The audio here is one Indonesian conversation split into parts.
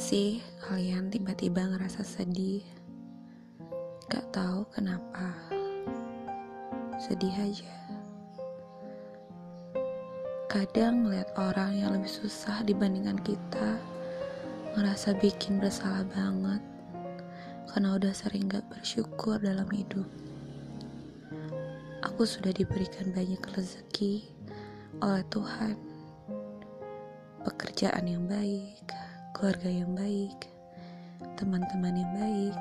sih kalian tiba-tiba ngerasa sedih? Gak tahu kenapa. Sedih aja. Kadang melihat orang yang lebih susah dibandingkan kita, ngerasa bikin bersalah banget karena udah sering gak bersyukur dalam hidup. Aku sudah diberikan banyak rezeki oleh Tuhan, pekerjaan yang baik, keluarga yang baik, teman-teman yang baik,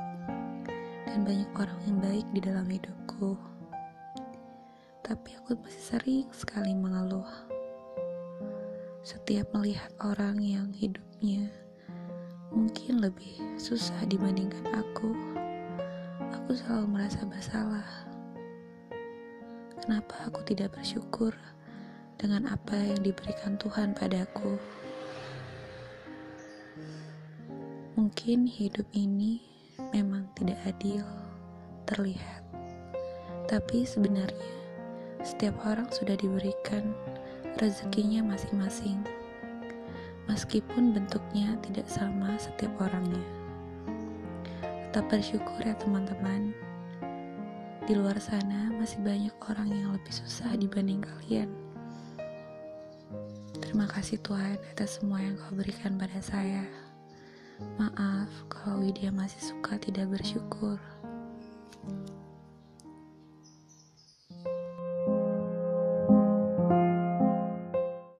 dan banyak orang yang baik di dalam hidupku. Tapi aku masih sering sekali mengeluh. Setiap melihat orang yang hidupnya mungkin lebih susah dibandingkan aku, aku selalu merasa bersalah. Kenapa aku tidak bersyukur dengan apa yang diberikan Tuhan padaku? Mungkin hidup ini memang tidak adil terlihat, tapi sebenarnya setiap orang sudah diberikan rezekinya masing-masing, meskipun bentuknya tidak sama setiap orangnya. Tetap bersyukur ya teman-teman. Di luar sana masih banyak orang yang lebih susah dibanding kalian. Terima kasih Tuhan atas semua yang kau berikan pada saya. Maaf kalau Widya masih suka tidak bersyukur.